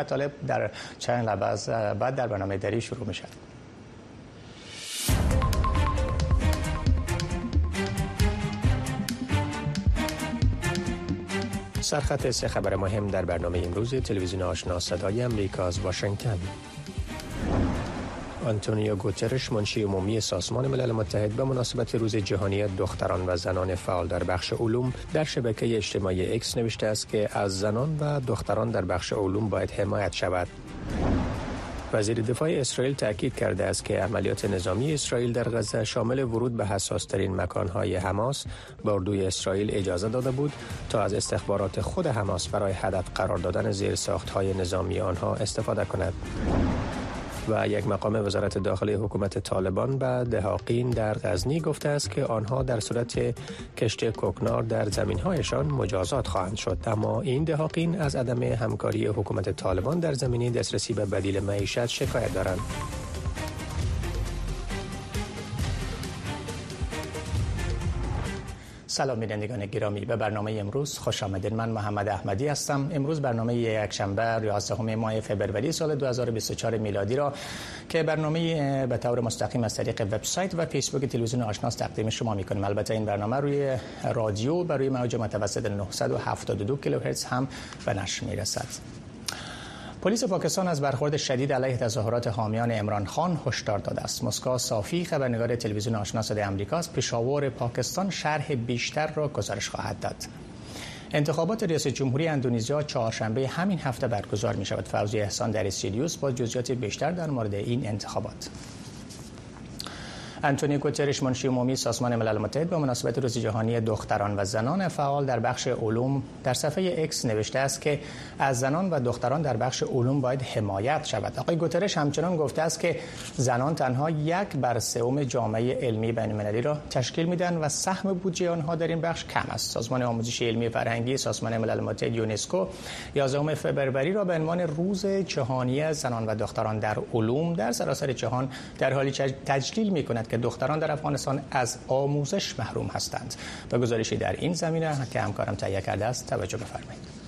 مطالب در چند لحظه بعد در برنامه دری شروع میشه. سرخط سه خبر مهم در برنامه امروز تلویزیون آشنا صدای امریکا از واشنگتن. آنتونیو گوترش منشی عمومی سازمان ملل متحد به مناسبت روز جهانی دختران و زنان فعال در بخش علوم در شبکه اجتماعی اکس نوشته است که از زنان و دختران در بخش علوم باید حمایت شود. وزیر دفاع اسرائیل تاکید کرده است که عملیات نظامی اسرائیل در غزه شامل ورود به حساس ترین مکانهای حماس به اردوی اسرائیل اجازه داده بود تا از استخبارات خود حماس برای هدف قرار دادن زیر های نظامی آنها استفاده کند. و یک مقام وزارت داخلی حکومت طالبان به دهاقین در غزنی گفته است که آنها در صورت کشت کوکنار در زمینهایشان مجازات خواهند شد. اما این دهاقین از عدم همکاری حکومت طالبان در زمینه دسترسی به بدیل معیشت شکایت دارند. سلام بینندگان گرامی. به برنامه امروز خوش آمدید من محمد احمدی هستم. امروز برنامه یک شنبه 11 ماه فوریه سال 2024 میلادی را که برنامه به طور مستقیم از طریق وبسایت و فیسبوک تلویزیون آشناس تقدیم شما می‌کنیم. البته این برنامه روی رادیو برای موج متوسط 972 کیلوهرتز هم به نشر می‌رسد. پلیس پاکستان از برخورد شدید علیه تظاهرات حامیان عمران خان هشدار داده است. مسکا صافی خبرنگار تلویزیون آشنا صدای آمریکا از پشاور پاکستان شرح بیشتر را گزارش خواهد داد. انتخابات ریاست جمهوری اندونزیا چهارشنبه همین هفته برگزار می شود. فوزی احسان در سیلیوس با جزئیات بیشتر در مورد این انتخابات. انتونی گوترش منشی عمومی سازمان ملل متحد به مناسبت روز جهانی دختران و زنان فعال در بخش علوم در صفحه اکس نوشته است که از زنان و دختران در بخش علوم باید حمایت شود. آقای گوترش همچنان گفته است که زنان تنها یک بر سوم جامعه علمی بین را تشکیل میدن و سهم بودجه آنها در این بخش کم است. سازمان آموزش علمی فرهنگی سازمان ملل متحد یونسکو 11 فوریه را به عنوان روز جهانی زنان و دختران در علوم در سراسر جهان در حالی تجلیل می کند که دختران در افغانستان از آموزش محروم هستند. و گزارشی در این زمینه که همکارم تهیه کرده است توجه بفرمایید.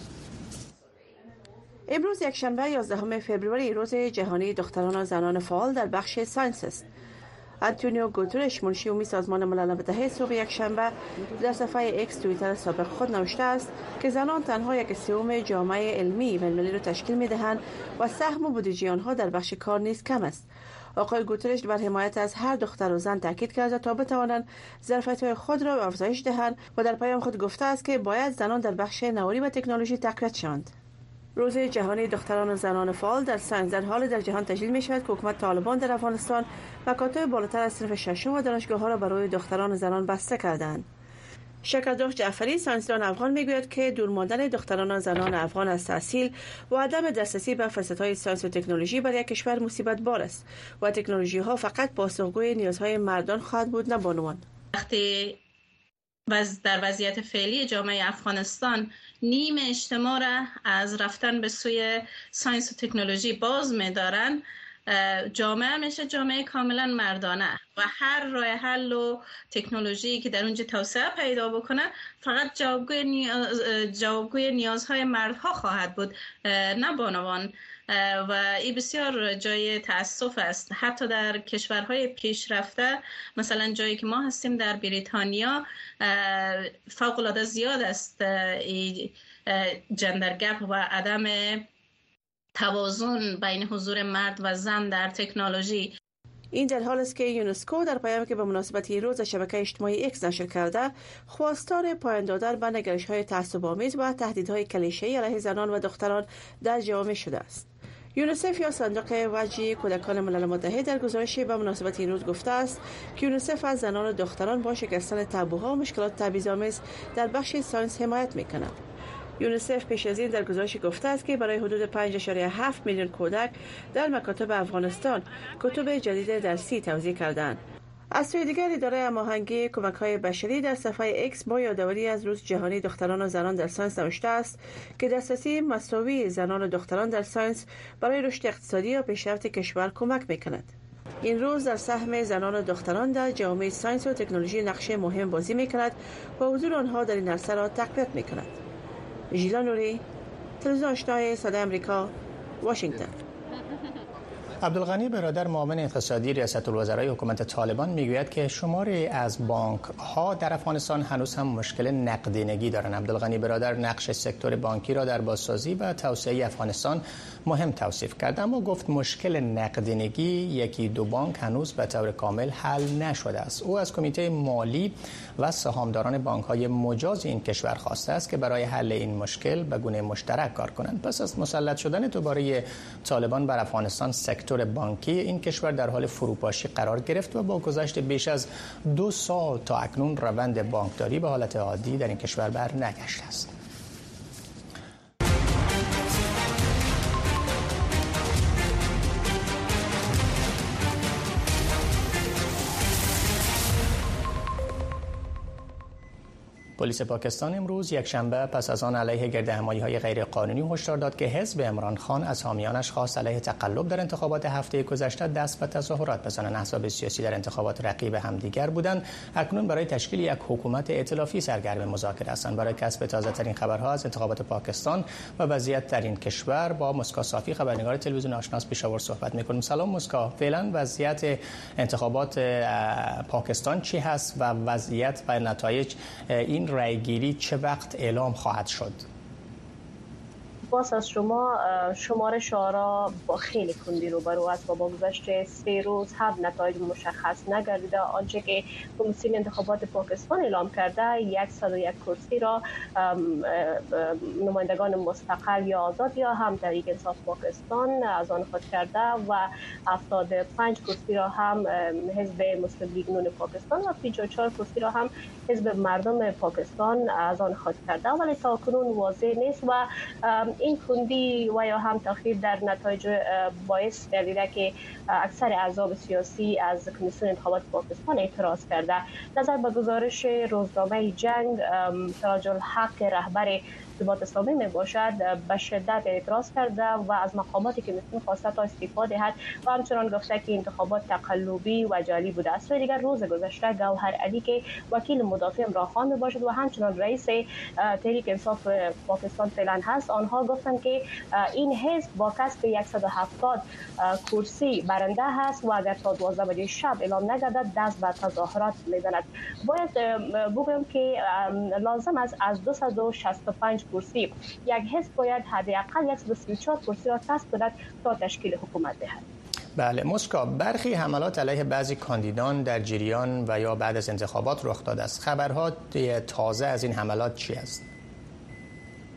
امروز یک شنبه 11 فوریه روز جهانی دختران و زنان فعال در بخش science است. انتونیو گوترش منشی عمومی سازمان ملل متحد صبح یک شنبه در صفحه اکس توییتر سابق خود نوشته است که زنان تنها یک سوم جامعه علمی بین المللی را تشکیل می دهند و سهم و بودجه آنها در بخش کار نیز کم است. آقای گوترش بر حمایت از هر دختر و زن تاکید کرده تا بتوانند ظرفیت خود را افزایش دهند و در پیام خود گفته است که باید زنان در بخش نوآوری و تکنولوژی تقویت شوند. روز جهانی دختران و زنان فعال در science در حال در جهان تجلیل می شود که حکومت طالبان در افغانستان مکاتب بالاتر از صنف ششم و دانشگاه ها را برای دختران و زنان بسته کردند شکردوش جعفری ساینسدان افغان می‌گوید که دور ماندن دختران و زنان افغان از تحصیل و عدم دسترسی به های ساینس و تکنولوژی برای کشور مصیبت بار است و تکنولوژی ها فقط پاسخگوی نیازهای مردان خواهد بود نه بانوان. وقتی در وضعیت فعلی جامعه افغانستان نیم اجتماع را از رفتن به سوی ساینس و تکنولوژی باز می‌دارند جامعه میشه جامعه کاملا مردانه و هر راه حل و تکنولوژی که در اونجا توسعه پیدا بکنه فقط جوابگوی, نیاز، جوابگوی نیازهای مردها خواهد بود نه بانوان. و این بسیار جای تاسف است. حتی در کشورهای پیشرفته مثلا جایی که ما هستیم در بریتانیا فوق العاده زیاد است جندر گپ و عدم توازن بین حضور مرد و زن در تکنولوژی این در حال است که یونسکو در پیامی که به مناسبت روز شبکه اجتماعی اکس نشر کرده خواستار پایان دادن به نگرش های و تهدیدهای کلیشه علیه زنان و دختران در جامعه شده است یونسف یا صندوق وجی کودکان ملل متحد در گزارشی به مناسبت این روز گفته است که یونسف از زنان و دختران با شکستن تابوها و مشکلات تبعیض‌آمیز در بخش ساینس حمایت می‌کند. یونیسف پیش از این در گزارش گفته است که برای حدود 5.7 میلیون کودک در مکاتب افغانستان کتب جدید درسی توزیع کردند. از سوی دیگر اداره هماهنگی کمک های بشری در صفحه اکس با یادآوری از روز جهانی دختران و زنان در ساینس نوشته است که دسترسی مساوی زنان و دختران در ساینس برای رشد اقتصادی و پیشرفت کشور کمک می‌کند این روز در سهم زنان و دختران در جامعه ساینس و تکنولوژی نقش مهم بازی می کند و حضور آنها در این عرصه را تقویت می کند. ژیلا نوری تلویزیون آشنای صدای امریکا واشنگتن عبدالغنی برادر معاون اقتصادی ریاست الوزرای حکومت طالبان می‌گوید که شماری از بانک ها در افغانستان هنوز هم مشکل نقدینگی دارند. عبدالغنی برادر نقش سکتور بانکی را در بازسازی و توسعه افغانستان مهم توصیف کرد اما گفت مشکل نقدینگی یکی دو بانک هنوز به طور کامل حل نشده است. او از کمیته مالی و سهامداران بانک های مجاز این کشور خواسته است که برای حل این مشکل به گونه مشترک کار کنند. پس از مسلط شدن دوباره طالبان بر افغانستان سکتور بانکی این کشور در حال فروپاشی قرار گرفت و با گذشت بیش از دو سال تا اکنون روند بانکداری به حالت عادی در این کشور بر نگشته است. پلیس پاکستان امروز یک شنبه پس از آن علیه گرد همایی های غیر قانونی هشدار داد که حزب عمران خان از حامیانش خواست علیه تقلب در انتخابات هفته گذشته دست به تظاهرات بزنند. احزاب سیاسی در انتخابات رقیب همدیگر بودند. اکنون برای تشکیل یک حکومت ائتلافی سرگرم مذاکره هستند. برای کسب تازه ترین خبرها از انتخابات پاکستان و وضعیت در این کشور با مسکا صافی خبرنگار تلویزیون آشناس پیشاور صحبت می‌کنیم. سلام مسکا فعلا وضعیت انتخابات پاکستان چی هست و وضعیت و نتایج این رأیگیری چه وقت اعلام خواهد شد؟ سپاس از شما شمار شعرا با خیلی کندی روبرو است. و با گذشت سه روز هم نتایج مشخص نگردیده آنچه که کمیسیون انتخابات پاکستان اعلام کرده 101 کرسی را نمایندگان مستقل یا آزاد یا هم تحریک انصاف پاکستان از آن خود کرده و 75 کرسی را هم حزب مسلم لیگ نون پاکستان و 54 کرسی را هم حزب مردم پاکستان از آن خود کرده. ولی تا کنون واضح نیست و این کندی و یا هم تاخیر در نتایج باعث گردیده که اکثر اعضاب سیاسی از کمیسیون انتخابات پاکستان اعتراض کرده. نظر به گزارش روزنامه جنگ تاج الحق رهبر ارتباط اسلامی می باشد به شدت اعتراض کرده و از مقاماتی که می‌تونه خواسته تا استعفا دهد و همچنان گفته که انتخابات تقلبی و جعلی بوده است. و دیگر روز گذشته گوهر علی که وکیل مدافع امراه می باشد و همچنان رئیس تحریک انصاف پاکستان فعلا هست. آنها گفتند که این حزب با کسب 170 کرسی برنده هست و اگر تا 12 بجه شب اعلام نگردد دست به تظاهرات می‌زند. باید بگویم که لازم است از 265 کرسی یک حزب باید حداقل 134 کرسی را کسب کند تا تشکیل حکومت دهد. بله مسکا برخی حملات علیه بعضی کاندیدان در جریان و یا بعد از انتخابات رخ داده است. خبرها تازه از این حملات چی است؟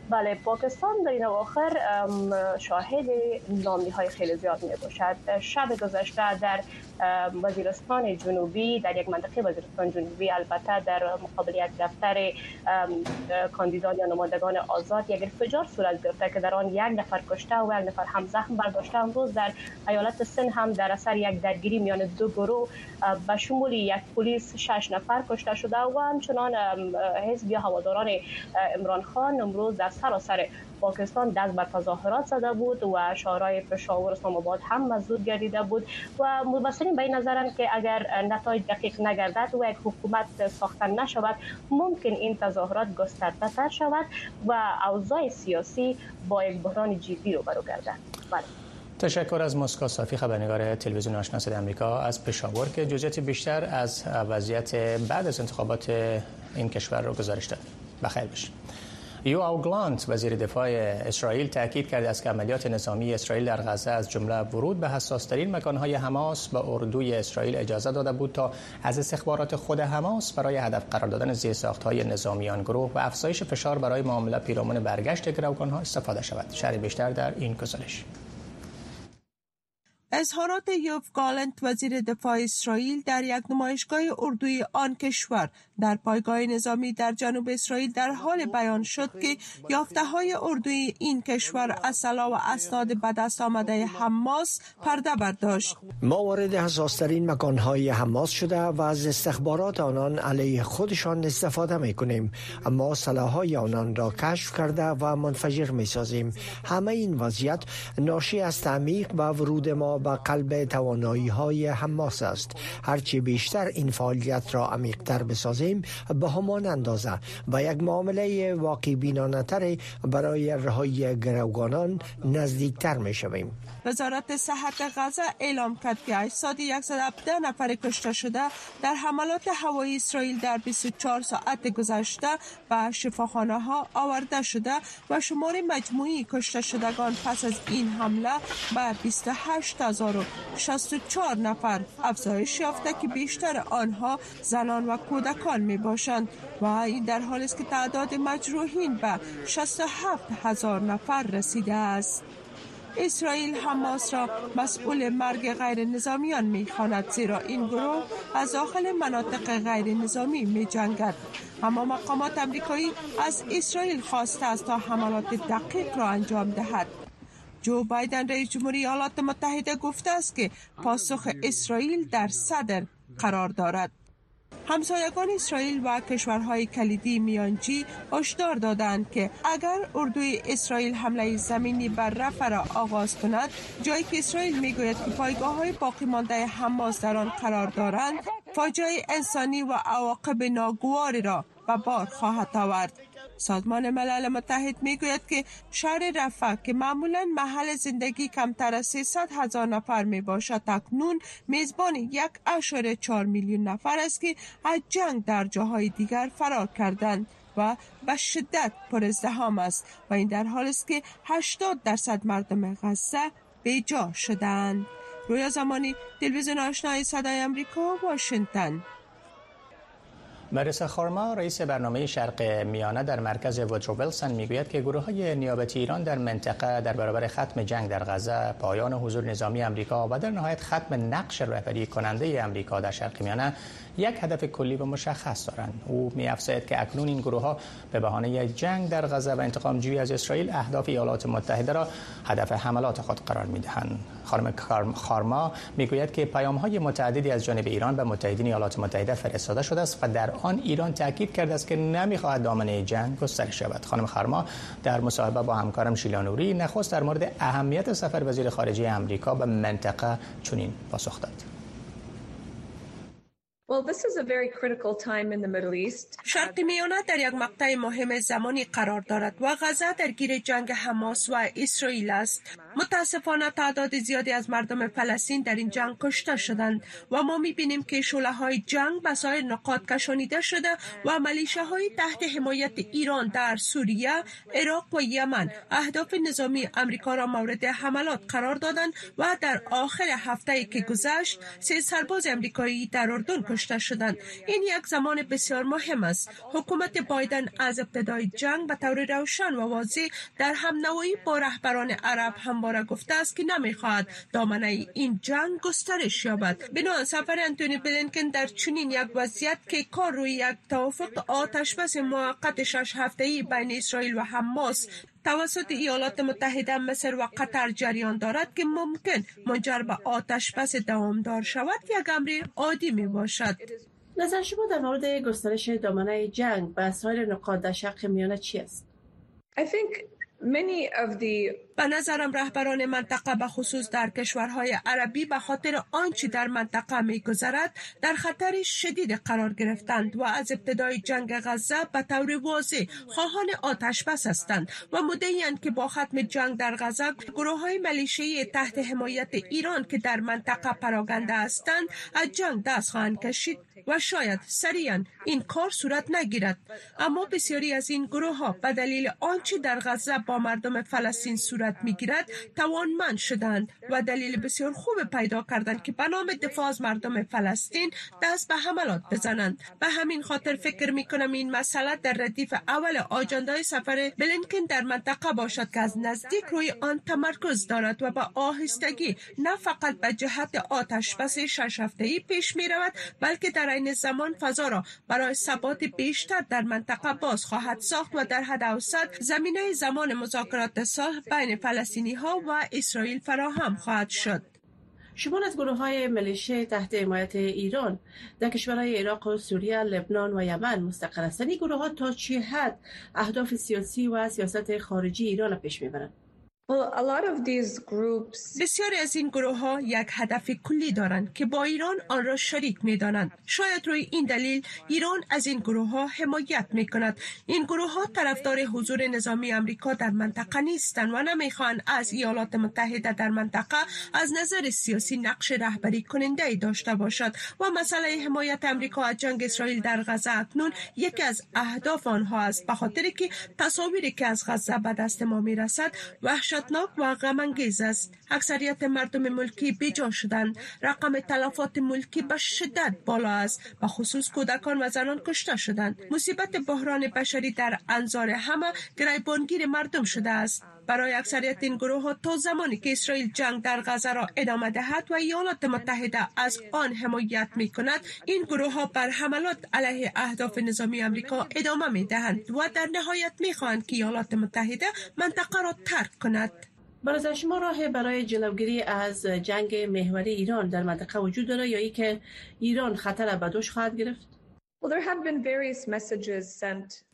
بله پاکستان در این اواخر شاهد نامی های خیلی زیاد می باشد شب گذشته در وزیرستان جنوبی در یک منطقه وزیرستان جنوبی البته در مقابل یک دفتر کاندیدان یا نمایندگان آزاد یک انفجار صورت گرفته که در آن یک نفر کشته و یک نفر هم زخم برداشته. امروز در ایالت سن هم در اثر یک درگیری میان دو گروه به شمول یک پلیس شش نفر کشته شده و همچنان حزب یا هواداران عمران خان امروز در سراسر پاکستان دست بر تظاهرات زده بود و شعارهای پشاور اسلام آباد هم مزدود گردیده بود و به این نظرند که اگر نتایج دقیق نگردد و یک حکومت ساخته نشود ممکن این تظاهرات گسترده تر شود و اوضاع سیاسی با یک بحران جدی رو برو گردد بله. تشکر از مسکا صافی خبرنگار تلویزیون آشنا امریکا از پشاور که جزئیات بیشتر از وضعیت بعد از انتخابات این کشور رو گزارش داد. بخیر باشید یو گلانت وزیر دفاع اسرائیل تاکید کرده است که عملیات نظامی اسرائیل در غزه از جمله ورود به حساسترین مکانهای حماس به اردوی اسرائیل اجازه داده بود تا از استخبارات خود حماس برای هدف قرار دادن زیرساختهای نظامیان گروه و افزایش فشار برای معامله پیرامون برگشت گروگانها استفاده شود. شرح بیشتر در این گزارش. اظهارات یوف گالنت وزیر دفاع اسرائیل در یک نمایشگاه اردوی آن کشور. در پایگاه نظامی در جنوب اسرائیل در حال بیان شد که یافته های اردوی این کشور اصلا و اسناد به دست آمده حماس پرده برداشت. ما وارد حساسترین مکانهای حماس شده و از استخبارات آنان علیه خودشان استفاده می کنیم اما سلاحهای آنان را کشف کرده و منفجر می سازیم همه این وضعیت ناشی از تعمیق و ورود ما غذا به قلب توانایی های حماس است. هرچی بیشتر این فعالیت را عمیقتر بسازیم به همان اندازه و یک معامله واقعی بینانه برای رهایی گروگانان نزدیکتر می شویم وزارت صحت غزه اعلام کرد که اجساد 117 نفر کشته شده در حملات هوایی اسرائیل در 24 ساعت گذشته و شفاخانه ها آورده شده و شمار مجموعی کشته شدگان پس از این حمله به 28064 نفر افزایش یافته که بیشتر آنها زنان و کودکان می باشند و این در حالی است که تعداد مجروحین به 67 هزار نفر رسیده است. اسرائیل حماس را مسئول مرگ غیر نظامیان می خاند زیرا این گروه از داخل مناطق غیر نظامی می جنگد اما مقامات امریکایی از اسرائیل خواسته است تا حملات دقیق را انجام دهد. جو بایدن رئیس جمهوری ایالات متحده گفته است که پاسخ اسرائیل در صدر قرار دارد. همسایگان اسرائیل و کشورهای کلیدی میانجی هشدار دادند که اگر اردوی اسرائیل حمله زمینی بر رفع را آغاز کند جایی که اسرائیل می‌گوید که پایگاه های باقی مانده حماس در آن قرار دارند فاجعه انسانی و عواقب ناگواری را به بار خواهد آورد. سازمان ملل متحد می گوید که شهر رفح که معمولا محل زندگی کمتر از 300 هزار نفر می باشد تکنون میزبان یک اشاره چهار میلیون نفر است که از جنگ در جاهای دیگر فرار کردند و به شدت پر ازدهام است و این در حال است که 80 درصد مردم غزه به جا شدند. رویا زمانی تلویزیون آشنای صدای امریکا واشنگتن. مریسا خارما رئیس برنامه شرق میانه در مرکز وودرو ویلسون می‌گوید که گروه های نیابتی ایران در منطقه در برابر ختم جنگ در غزه پایان حضور نظامی امریکا و در نهایت ختم نقش رهبری کننده امریکا در شرق میانه یک هدف کلی و مشخص دارند. او می که اکنون این گروه ها به بهانه جنگ در غزه و انتقام جویی از اسرائیل اهداف ایالات متحده را هدف حملات خود قرار می دهند خانم خارما می‌گوید که پیام های متعددی از جانب ایران به متحدین ایالات متحده فرستاده شده است و در آن ایران تاکید کرده است که نمی‌خواهد دامنه جنگ گسترش شود خانم خارما در مصاحبه با همکارم شیلانوری نخست در مورد اهمیت سفر وزیر خارجه امریکا به منطقه چنین پاسخ داد. شرق میانه در یک مقطع مهم زمانی قرار دارد و غزه در گیر جنگ حماس و اسرائیل است. متاسفانه تعداد زیادی از مردم فلسطین در این جنگ کشته شدند و ما می‌بینیم که شوله های جنگ به سایر نقاط کشانیده شده و ملیشه های تحت حمایت ایران در سوریه، عراق و یمن اهداف نظامی امریکا را مورد حملات قرار دادند و در آخر هفته که گذشت سه سرباز امریکایی در اردن کشته شدند این یک زمان بسیار مهم است. حکومت بایدن از ابتدای جنگ به طور روشن و واضح در هم نوایی با رهبران عرب همواره گفته است که نمی‌خواهد دامنه این جنگ گسترش یابد. بنا سفر انتونی بلینکن در چنین یک وضعیت که کار روی یک توافق آتش بس موقت شش ای بین اسرائیل و حماس توسط ایالات متحده مصر و قطر جریان دارد که ممکن منجر به آتش بس دوامدار شود یک امر عادی می باشد نظر شما در مورد گسترش دامنه جنگ به سایر نقاط در شرق میانه چی است؟ به نظرم رهبران منطقه به خصوص در کشورهای عربی به خاطر آنچه در منطقه می گذرد در خطر شدید قرار گرفتند و از ابتدای جنگ غزه به طور واضح خواهان آتش بس هستند و مدعیند که با ختم جنگ در غزه گروه های ملیشه‌ای تحت حمایت ایران که در منطقه پراگنده هستند از جنگ دست خواهند کشید و شاید سریعا این کار صورت نگیرد. اما بسیاری از این گروه ها به دلیل آنچه در غزه با مردم فلسطین صورت می‌گیرد توانمند شدند و دلیل بسیار خوب پیدا کردند که به دفاع از مردم فلسطین دست به حملات بزنند. به همین خاطر فکر می کنم این مسئله در ردیف اول آجاندای سفر بلینکن در منطقه باشد که از نزدیک روی آن تمرکز دارد و به آهستگی نه فقط به جهت آتش بس شش ای پیش می رود بلکه در این زمان فضا را برای ثبات بیشتر در منطقه باز خواهد ساخت و در حد اوسط زمینه زمان مذاکرات صلح بین فلسطینی ها و اسرائیل فراهم خواهد شد. شما از گروه های ملیشه تحت حمایت ایران در کشورهای عراق و سوریه، لبنان و یمن مستقر هستند این گروه ها تا چه حد اهداف سیاسی و سیاست خارجی ایران را پیش می‌برند. بسیاری از این گروه ها یک هدف کلی دارند که با ایران آن را شریک می دانند. شاید روی این دلیل ایران از این گروه ها حمایت می کند. این گروه ها طرفدار حضور نظامی امریکا در منطقه نیستند و نمی خواهند از ایالات متحده در منطقه از نظر سیاسی نقش رهبری کننده داشته باشد و مسئله حمایت امریکا از جنگ اسرائیل در غزه اکنون یکی از اهداف آنها است به خاطر که تصاویری که از غزه به دست ما می رسد وحشت وحشتناک و غمانگیز است. اکثریت مردم ملکی بیجا شدند. رقم تلفات ملکی به شدت بالا است. و خصوص کودکان و زنان کشته شدند. مصیبت بحران بشری در انظار همه گریبانگیر مردم شده است. برای اکثریت این گروه ها تا زمانی که اسرائیل جنگ در غزه را ادامه دهد و ایالات متحده از آن حمایت می کند این گروه ها بر حملات علیه اهداف نظامی امریکا ادامه می دهند و در نهایت می خواهند که ایالات متحده منطقه را ترک کند برای شما راه برای جلوگیری از جنگ محوری ایران در منطقه وجود دارد یا ای که ایران خطر به دوش خواهد گرفت؟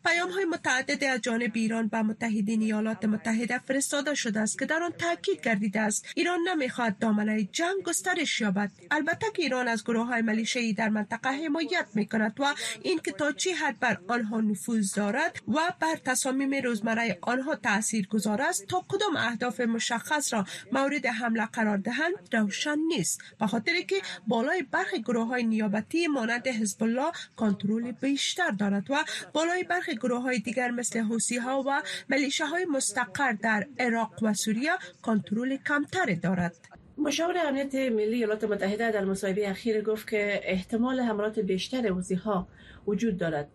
پیام های متعدد از جانب ایران به متحدین ایالات متحده فرستاده شده است که در آن تاکید گردیده است. ایران نمی‌خواهد دامنه جنگ گسترش یابد. البته که ایران از گروه های ملیشه‌ای در منطقه حمایت می کند و اینکه تا چی حد بر آنها نفوذ دارد و بر تصامیم روزمره آنها تاثیر گذار است تا کدام اهداف مشخص را مورد حمله قرار دهند روشن نیست. به خاطر که بالای برخی گروه های نیابتی مانند حزب الله کنترل بیشتر دارد و بالای برخی گروه های دیگر مثل حوسی ها و ملیشه های مستقر در عراق و سوریه کنترل کمتر دارد. مشاور امنیت ملی ایالات متحده در مصاحبه اخیر گفت که احتمال حملات بیشتر حوسی ها وجود دارد.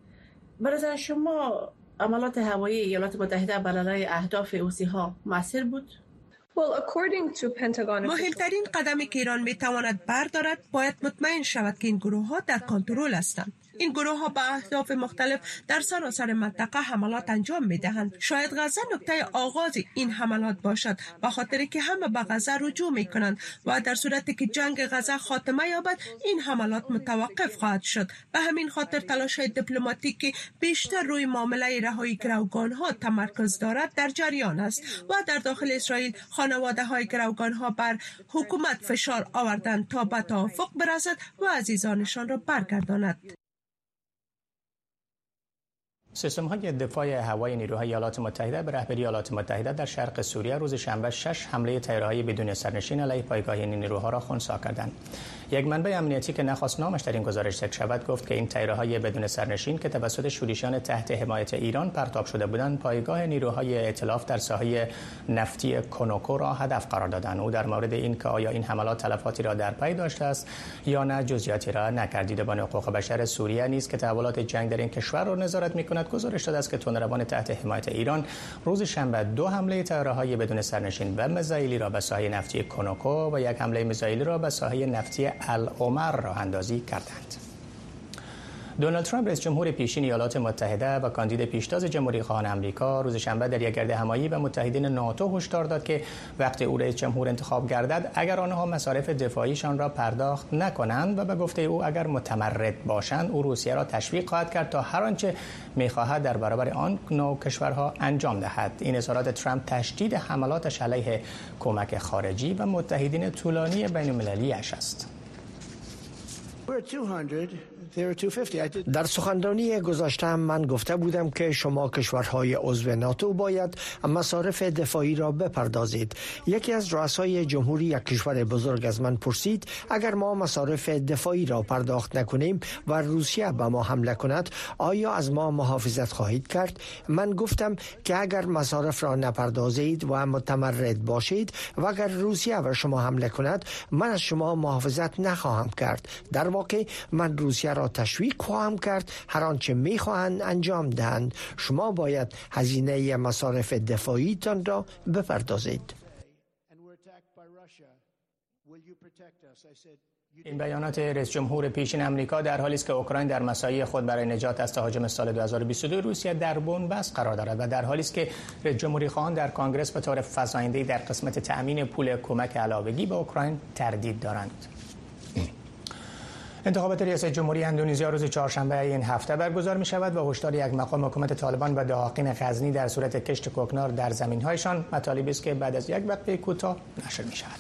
برای شما عملات هوایی ایالات متحده بر اهداف حوسی ها موثر بود؟ مهمترین قدمی که ایران می تواند بردارد باید مطمئن شود که این گروه ها در کنترل هستند. این گروه ها به اهداف مختلف در سراسر منطقه حملات انجام می دهند شاید غزه نکته آغاز این حملات باشد به خاطر که همه به غزه رجوع می کنند و در صورتی که جنگ غزه خاتمه یابد این حملات متوقف خواهد شد. به همین خاطر تلاش دیپلماتیکی بیشتر روی معامله رهایی گروگان ها تمرکز دارد در جریان است و در داخل اسرائیل خانواده های گروگان ها بر حکومت فشار آوردند تا به توافق برسد و عزیزانشان را برگرداند. سیستم های دفاع هوایی نیروهای ایالات متحده به رهبری ایالات متحده در شرق سوریه روز شنبه شش حمله تیرهایی بدون سرنشین علیه پایگاه این نیروها را خنثی کردند. یک منبع امنیتی که نخواست نامش در این گزارش ذکر شود گفت که این تیرههای بدون سرنشین که توسط شورشیان تحت حمایت ایران پرتاب شده بودند پایگاه نیروهای ائتلاف در ساحه نفتی کنوکو را هدف قرار دادند او در مورد این که آیا این حملات تلفاتی را در پی داشته است یا نه جزئیاتی را نکردید با حقوق بشر سوریه نیز که تحولات جنگ در این کشور را نظارت می‌کند گزارش داده است که تندروان تحت حمایت ایران روز شنبه دو حمله تیرههای بدون سرنشین و میزایلی را به ساحه نفتی کنوکو و یک حمله میزایلی را به ساحه نفتی العمر راه اندازی کردند. دونالد ترامپ رئیس جمهور پیشین ایالات متحده و کاندید پیشتاز جمهوری خواهان امریکا روز شنبه در یک گرد همایی به متحدین ناتو هشدار داد که وقتی او رئیس جمهور انتخاب گردد اگر آنها مصارف دفاعیشان را پرداخت نکنند و به گفته او اگر متمرد باشند او روسیه را تشویق خواهد کرد تا هر آنچه می‌خواهد در برابر آن نوع کشورها انجام دهد. این اظهارات ترامپ تشدید حملاتش علیه کمک خارجی و متحدین طولانی بین است. در سخنرانی گذاشته من گفته بودم که شما کشورهای عضو ناتو باید مصارف دفاعی را بپردازید. یکی از رؤسای جمهوری یک کشور بزرگ از من پرسید اگر ما مصارف دفاعی را پرداخت نکنیم و روسیه به ما حمله کند آیا از ما محافظت خواهید کرد؟ من گفتم که اگر مصارف را نپردازید و متمرد باشید و اگر روسیه و شما حمله کند من از شما محافظت نخواهم کرد. در واقع من روسیه را تشویق خواهم کرد. هر آنچه می‌خواهند انجام دهند. شما باید هزینه مصارف دفاعیتان را بپردازید. این بیانات رئیس جمهور پیشین امریکا در حالی است که اوکراین در مساعی خود برای نجات از تهاجم سال 2022 روسیه در بس قرار دارد و در حالی است که رئیس جمهوری خواهان در کانگرس به طور فزاینده در قسمت تأمین پول کمک علاوگی به اوکراین تردید دارند. انتخابات ریاست جمهوری اندونزیا روز چهارشنبه این هفته برگزار می شود و هشدار یک مقام حکومت طالبان و داقین غزنی در صورت کشت کوکنار در زمین هایشان مطالبی است که بعد از یک وقت کوتاه نشر می شود.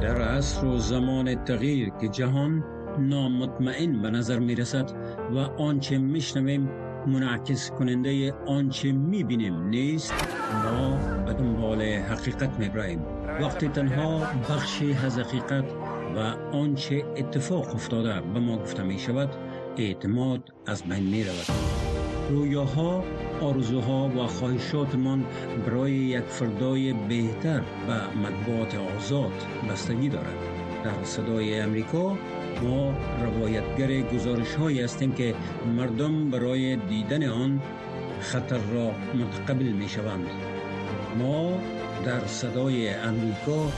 در عصر و زمان تغییر که جهان نامطمئن به نظر می رسد و آنچه می شنویم منعکس کننده آنچه می بینیم نیست ما به دنبال حقیقت می براییم وقتی تنها بخشی از حقیقت و آنچه اتفاق افتاده به ما گفته می شود اعتماد از بین می رود رویاها آرزوها و خواهشاتمان برای یک فردای بهتر و مطبوعات آزاد بستگی دارد. در صدای امریکا ما روایتگر گزارش هایی هستیم که مردم برای دیدن آن خطر را متقبل می شوند ما در صدای امریکا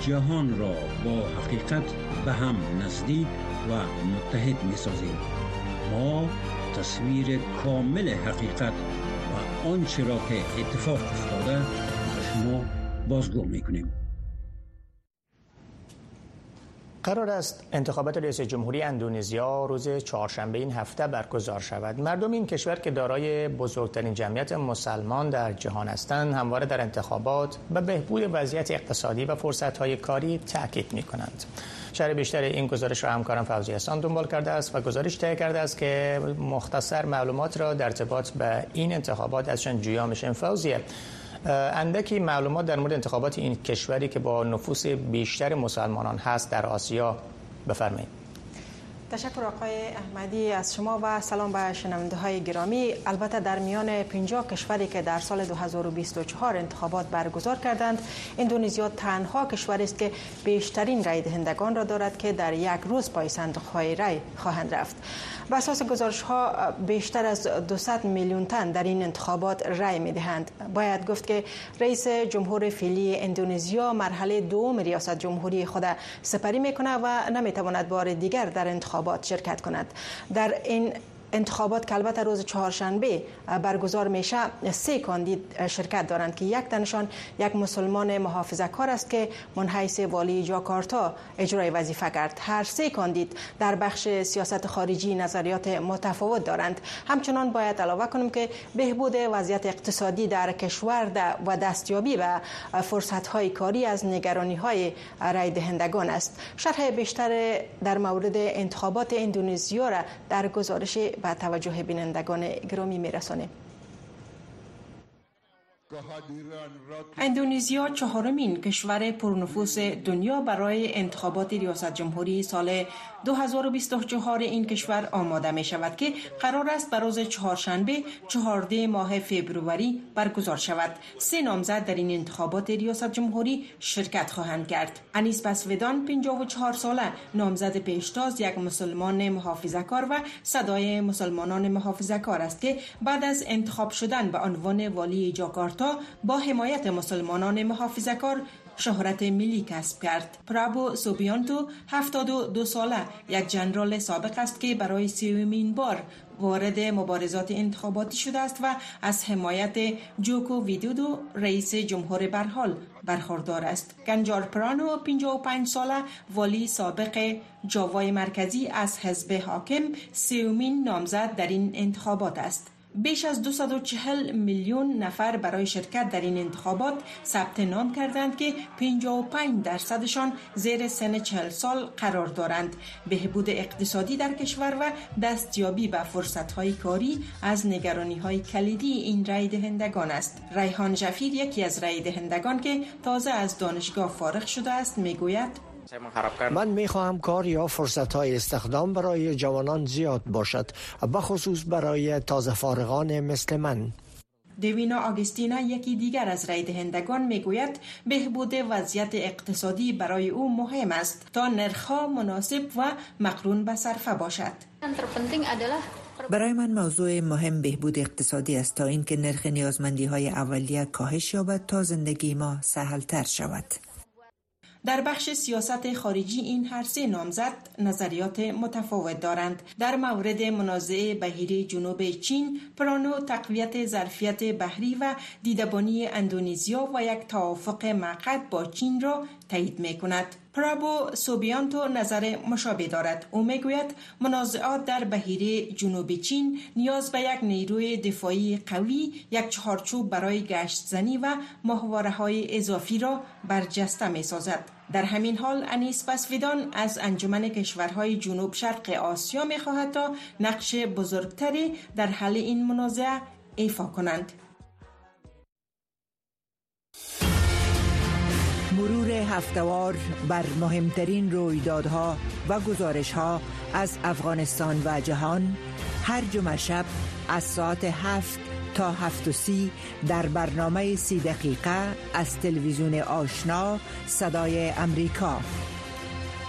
جهان را با حقیقت به هم نزدیک و متحد می سازیم ما تصویر کامل حقیقت و آنچه را که اتفاق افتاده شما بازگو می کنیم قرار است انتخابات رئیس جمهوری اندونزیا روز چهارشنبه این هفته برگزار شود. مردم این کشور که دارای بزرگترین جمعیت مسلمان در جهان هستند، همواره در انتخابات به بهبود وضعیت اقتصادی و فرصت‌های کاری تاکید می‌کنند. شرح بیشتر این گزارش را همکارم فوزی حسان دنبال کرده است و گزارش تهیه کرده است که مختصر معلومات را در ارتباط به این انتخابات ازشان جویا میشن فوزیه اندکی معلومات در مورد انتخابات این کشوری که با نفوس بیشتر مسلمانان هست در آسیا بفرمایید. تشکر آقای احمدی از شما و سلام به شنونده های گرامی. البته در میان 50 کشوری که در سال 2024 انتخابات برگزار کردند اندونزیا تنها کشوری است که بیشترین رای دهندگان را دارد که در یک روز پای صندوق های رای خواهند رفت. به اساس گزارش ها بیشتر از 200 میلیون تن در این انتخابات رای می دهند باید گفت که رئیس جمهور فعلی اندونزیا مرحله دوم ریاست جمهوری خود سپری می کند و نمی تواند بار دیگر در انتخابات شرکت کند. در این انتخابات که البته روز چهارشنبه برگزار میشه سه کاندید شرکت دارند که یک تنشان یک مسلمان محافظه کار است که منحیث والی جاکارتا اجرای وظیفه کرد. هر سه کاندید در بخش سیاست خارجی نظریات متفاوت دارند. همچنان باید علاوه کنیم که بهبود وضعیت اقتصادی در کشور و دستیابی به فرصت های کاری از نگرانی های رای دهندگان است. شرح بیشتر در مورد انتخابات اندونزیا را در گزارش به توجه بینندگان گرامی میرسانیم. اندونزیا چهارمین کشور پرنفوس دنیا برای انتخابات ریاست جمهوری سال 2024 این کشور آماده می شود که قرار است بر روز چهارشنبه چهارده ماه فبروری برگزار شود. سه نامزد در این انتخابات ریاست جمهوری شرکت خواهند کرد. انیس پسودان 54 ساله نامزد پیشتاز یک مسلمان محافظه کار و صدای مسلمانان محافظه کار است که بعد از انتخاب شدن به عنوان والی جاکارتا با حمایت مسلمانان محافظه کار شهرت ملی کسب کرد. پرابو سوبیانتو 72 ساله یک جنرال سابق است که برای سیومین بار وارد مبارزات انتخاباتی شده است و از حمایت جوکو ویدودو رئیس جمهور برحال برخوردار است. گنجار پرانو 55 ساله والی سابق جاوای مرکزی از حزب حاکم سیومین نامزد در این انتخابات است. بیش از 240 میلیون نفر برای شرکت در این انتخابات ثبت نام کردند که 55 درصدشان زیر سن 40 سال قرار دارند. بهبود اقتصادی در کشور و دستیابی به فرصت‌های کاری از نگرانی‌های کلیدی این رای دهندگان است. ریحان جفیر یکی از رای دهندگان که تازه از دانشگاه فارغ شده است می‌گوید من می خواهم کار یا فرصت های استخدام برای جوانان زیاد باشد بخصوص برای تازه فارغان مثل من. دوینا آگستینا یکی دیگر از رای دهندگان می‌گوید بهبود وضعیت اقتصادی برای او مهم است تا نرخها مناسب و مقرون به صرفه باشد. برای من موضوع مهم بهبود اقتصادی است تا اینکه نرخ نیازمندی های اولیه کاهش یابد تا زندگی ما سهل تر شود. در بخش سیاست خارجی این هر سه نامزد نظریات متفاوت دارند. در مورد منازعه بهیره جنوب چین پرانو تقویت ظرفیت بحری و دیدبانی اندونزیا و یک توافق معقد با چین را تایید می کند پرابو سوبیانتو نظر مشابه دارد. او می‌گوید منازعات در بهیره جنوب چین نیاز به یک نیروی دفاعی قوی یک چهارچوب برای گشت زنی و ماهواره های اضافی را برجسته می سازد. در همین حال انیس پسویدان از انجمن کشورهای جنوب شرق آسیا می خواهد تا نقش بزرگتری در حل این منازعه ایفا کنند. مرور هفتوار بر مهمترین رویدادها و گزارشها از افغانستان و جهان هر جمعه شب از ساعت هفت تا هفت و سی در برنامه سی دقیقه از تلویزیون آشنا صدای امریکا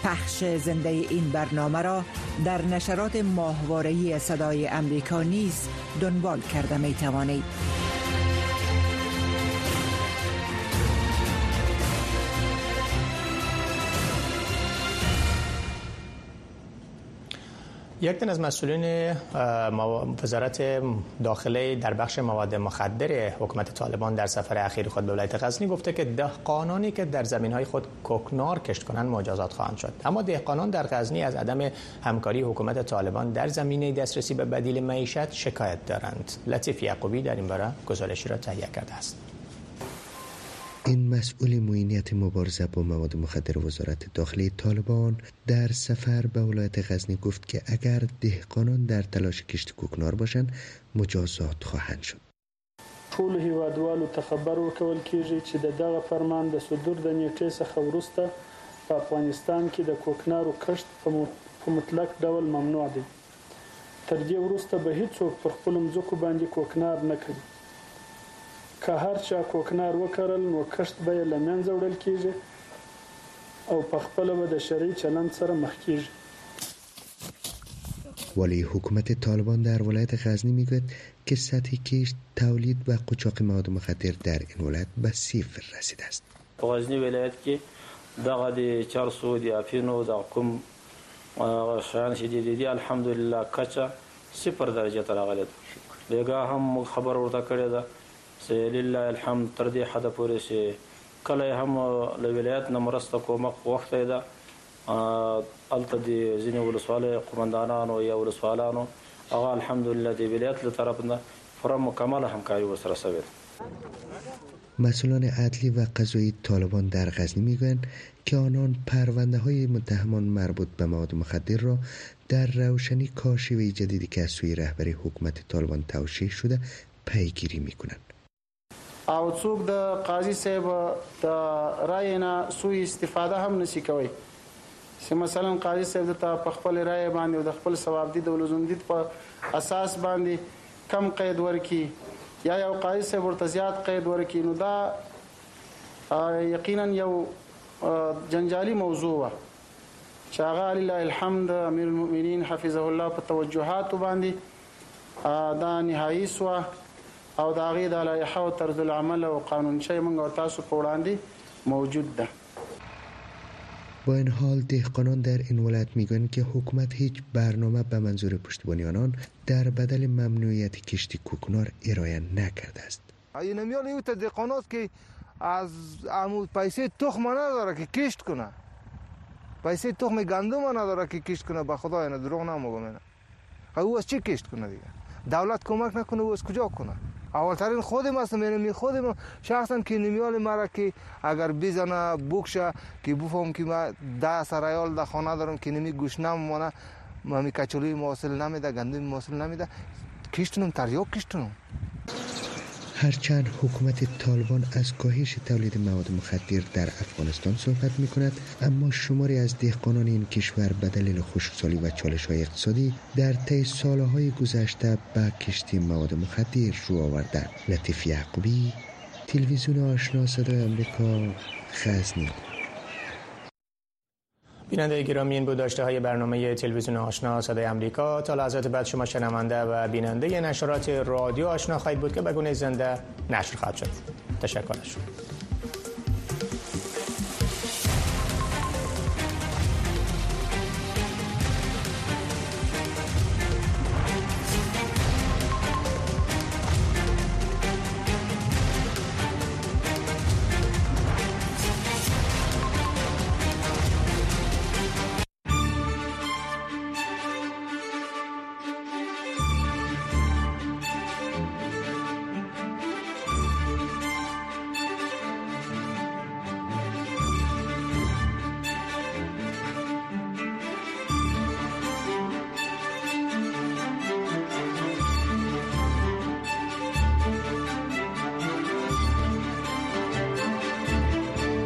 پخش زنده این برنامه را در نشرات ماهوارهی صدای امریکا نیز دنبال کرده می توانید. یک از مسئولین وزارت داخله در بخش مواد مخدر حکومت طالبان در سفر اخیر خود به ولایت غزنی گفته که دهقانانی که در زمین های خود کوکنار کشت کنند مجازات خواهند شد. اما دهقانان در غزنی از عدم همکاری حکومت طالبان در زمینه دسترسی به بدیل معیشت شکایت دارند. لطیف یعقوبی در این باره گزارشی را تهیه کرده است. این مسئول معینیت مبارزه با مواد مخدر وزارت داخلی طالبان در سفر به ولایت غزنی گفت که اگر دهقانان در تلاش کشت کوکنار باشند مجازات خواهند شد. ټول هیوادوالو ته خبر ورکول کیږي چې د دغه فرمان د صدور د نیټې څخه وروسته په افغانستان کې د کوکنارو کښت په مطلق ډول ممنوع دی. تر دې وروسته به هیڅوک پر خپل مځکو باندې کوکنار نه کوي که هر چا کوکنار وکرل نو کښت به یې له منځه وړل کیږي او په خپل به د شرعي چلند سره مخ کیږي. ولی حکومت طالبان در ولایت غزنی میگوید که سطح کشت تولید و قاچاق مواد مخدر در این ولایت به صفر رسیده است. غزنی ولایت کې دغه د چارسو د افینو د کوم شان چې دي الحمدلله کچا صفر درجه ته راغلی بیګا هم خبر ورته کړی ده چې لله الحمد تر دې حد پورې چې کله هم له ولایت نه مرسته کومه وخت ده. الته د ځینې ولسوالۍ قومندانانو یا ولسوالانو. هغه الحمدلله د ولایت له طرف نه پوره مکمل همکاری ورسره شوید مسئولان عدلی و قضایی طالبان در غزنی می‌گویند که آنان پرونده های متهمان مربوط به مواد مخدر را در روشنی کاشی جدیدی که از سوی رهبری حکومت طالبان توشیح شده پیگیری می‌کنند. او څوک د قاضي صاحب د رای نه سوء استفاده هم نشي کوي چې مثلا قاضي صاحب د په خپل رای باندې او د خپل ثواب دي د ولزمدید په اساس باندې کم قید ورکی یا یو قاضي صاحب ورته زیات قید ورکی نو دا یقینا یو جنجالي موضوع و چې هغه لله الحمد امیر المؤمنین حفظه الله په توجهات باندې دا نهایی سوه او د هغې د لایحه او طرز العمل او قانونچه موږ او تاسو په وړاندې موجود ده. با این حال دهقانان در این ولایت میگن که حکومت هیچ برنامه به منظور پشتیبانی آنان در بدل ممنوعیت کشتی کوکنار ارائه نکرده است. این میال ایو دهقانات که از عمود پیسه تخم نداره که کشت کنه. پیسه تخم گندم نداره که کشت کنه. به خدا اینه دروغ نمیگم اینه او از چی کشت کنه دیگه؟ دولت کمک نکنه او از کجا کنه؟ اولترین خودم هستم یعنی خودم شخصا که نمیال مرا که اگر بزنه بکشه که بفهم که ما ده سرایال در خانه دارم که نمی گوش نمونه می کچولی موصل نمیده گندم موصل نمیده. کشتونم تریاک کشتونم هرچند حکومت طالبان از کاهش تولید مواد مخدر در افغانستان صحبت می کند اما شماری از دهقانان این کشور به دلیل خشکسالی و چالش های اقتصادی در طی سالهای گذشته به کشتی مواد مخدر رو آوردند. لطیف یعقوبی تلویزیون آشنا صدای آمریکا غزنی. بیننده گرامی این بود داشته های برنامه تلویزیون آشنا صدای امریکا. تا لحظات بعد شما شنونده و بیننده نشرات رادیو آشنا خواهید بود که به گونه زنده نشر خواهد شد. تشکر شد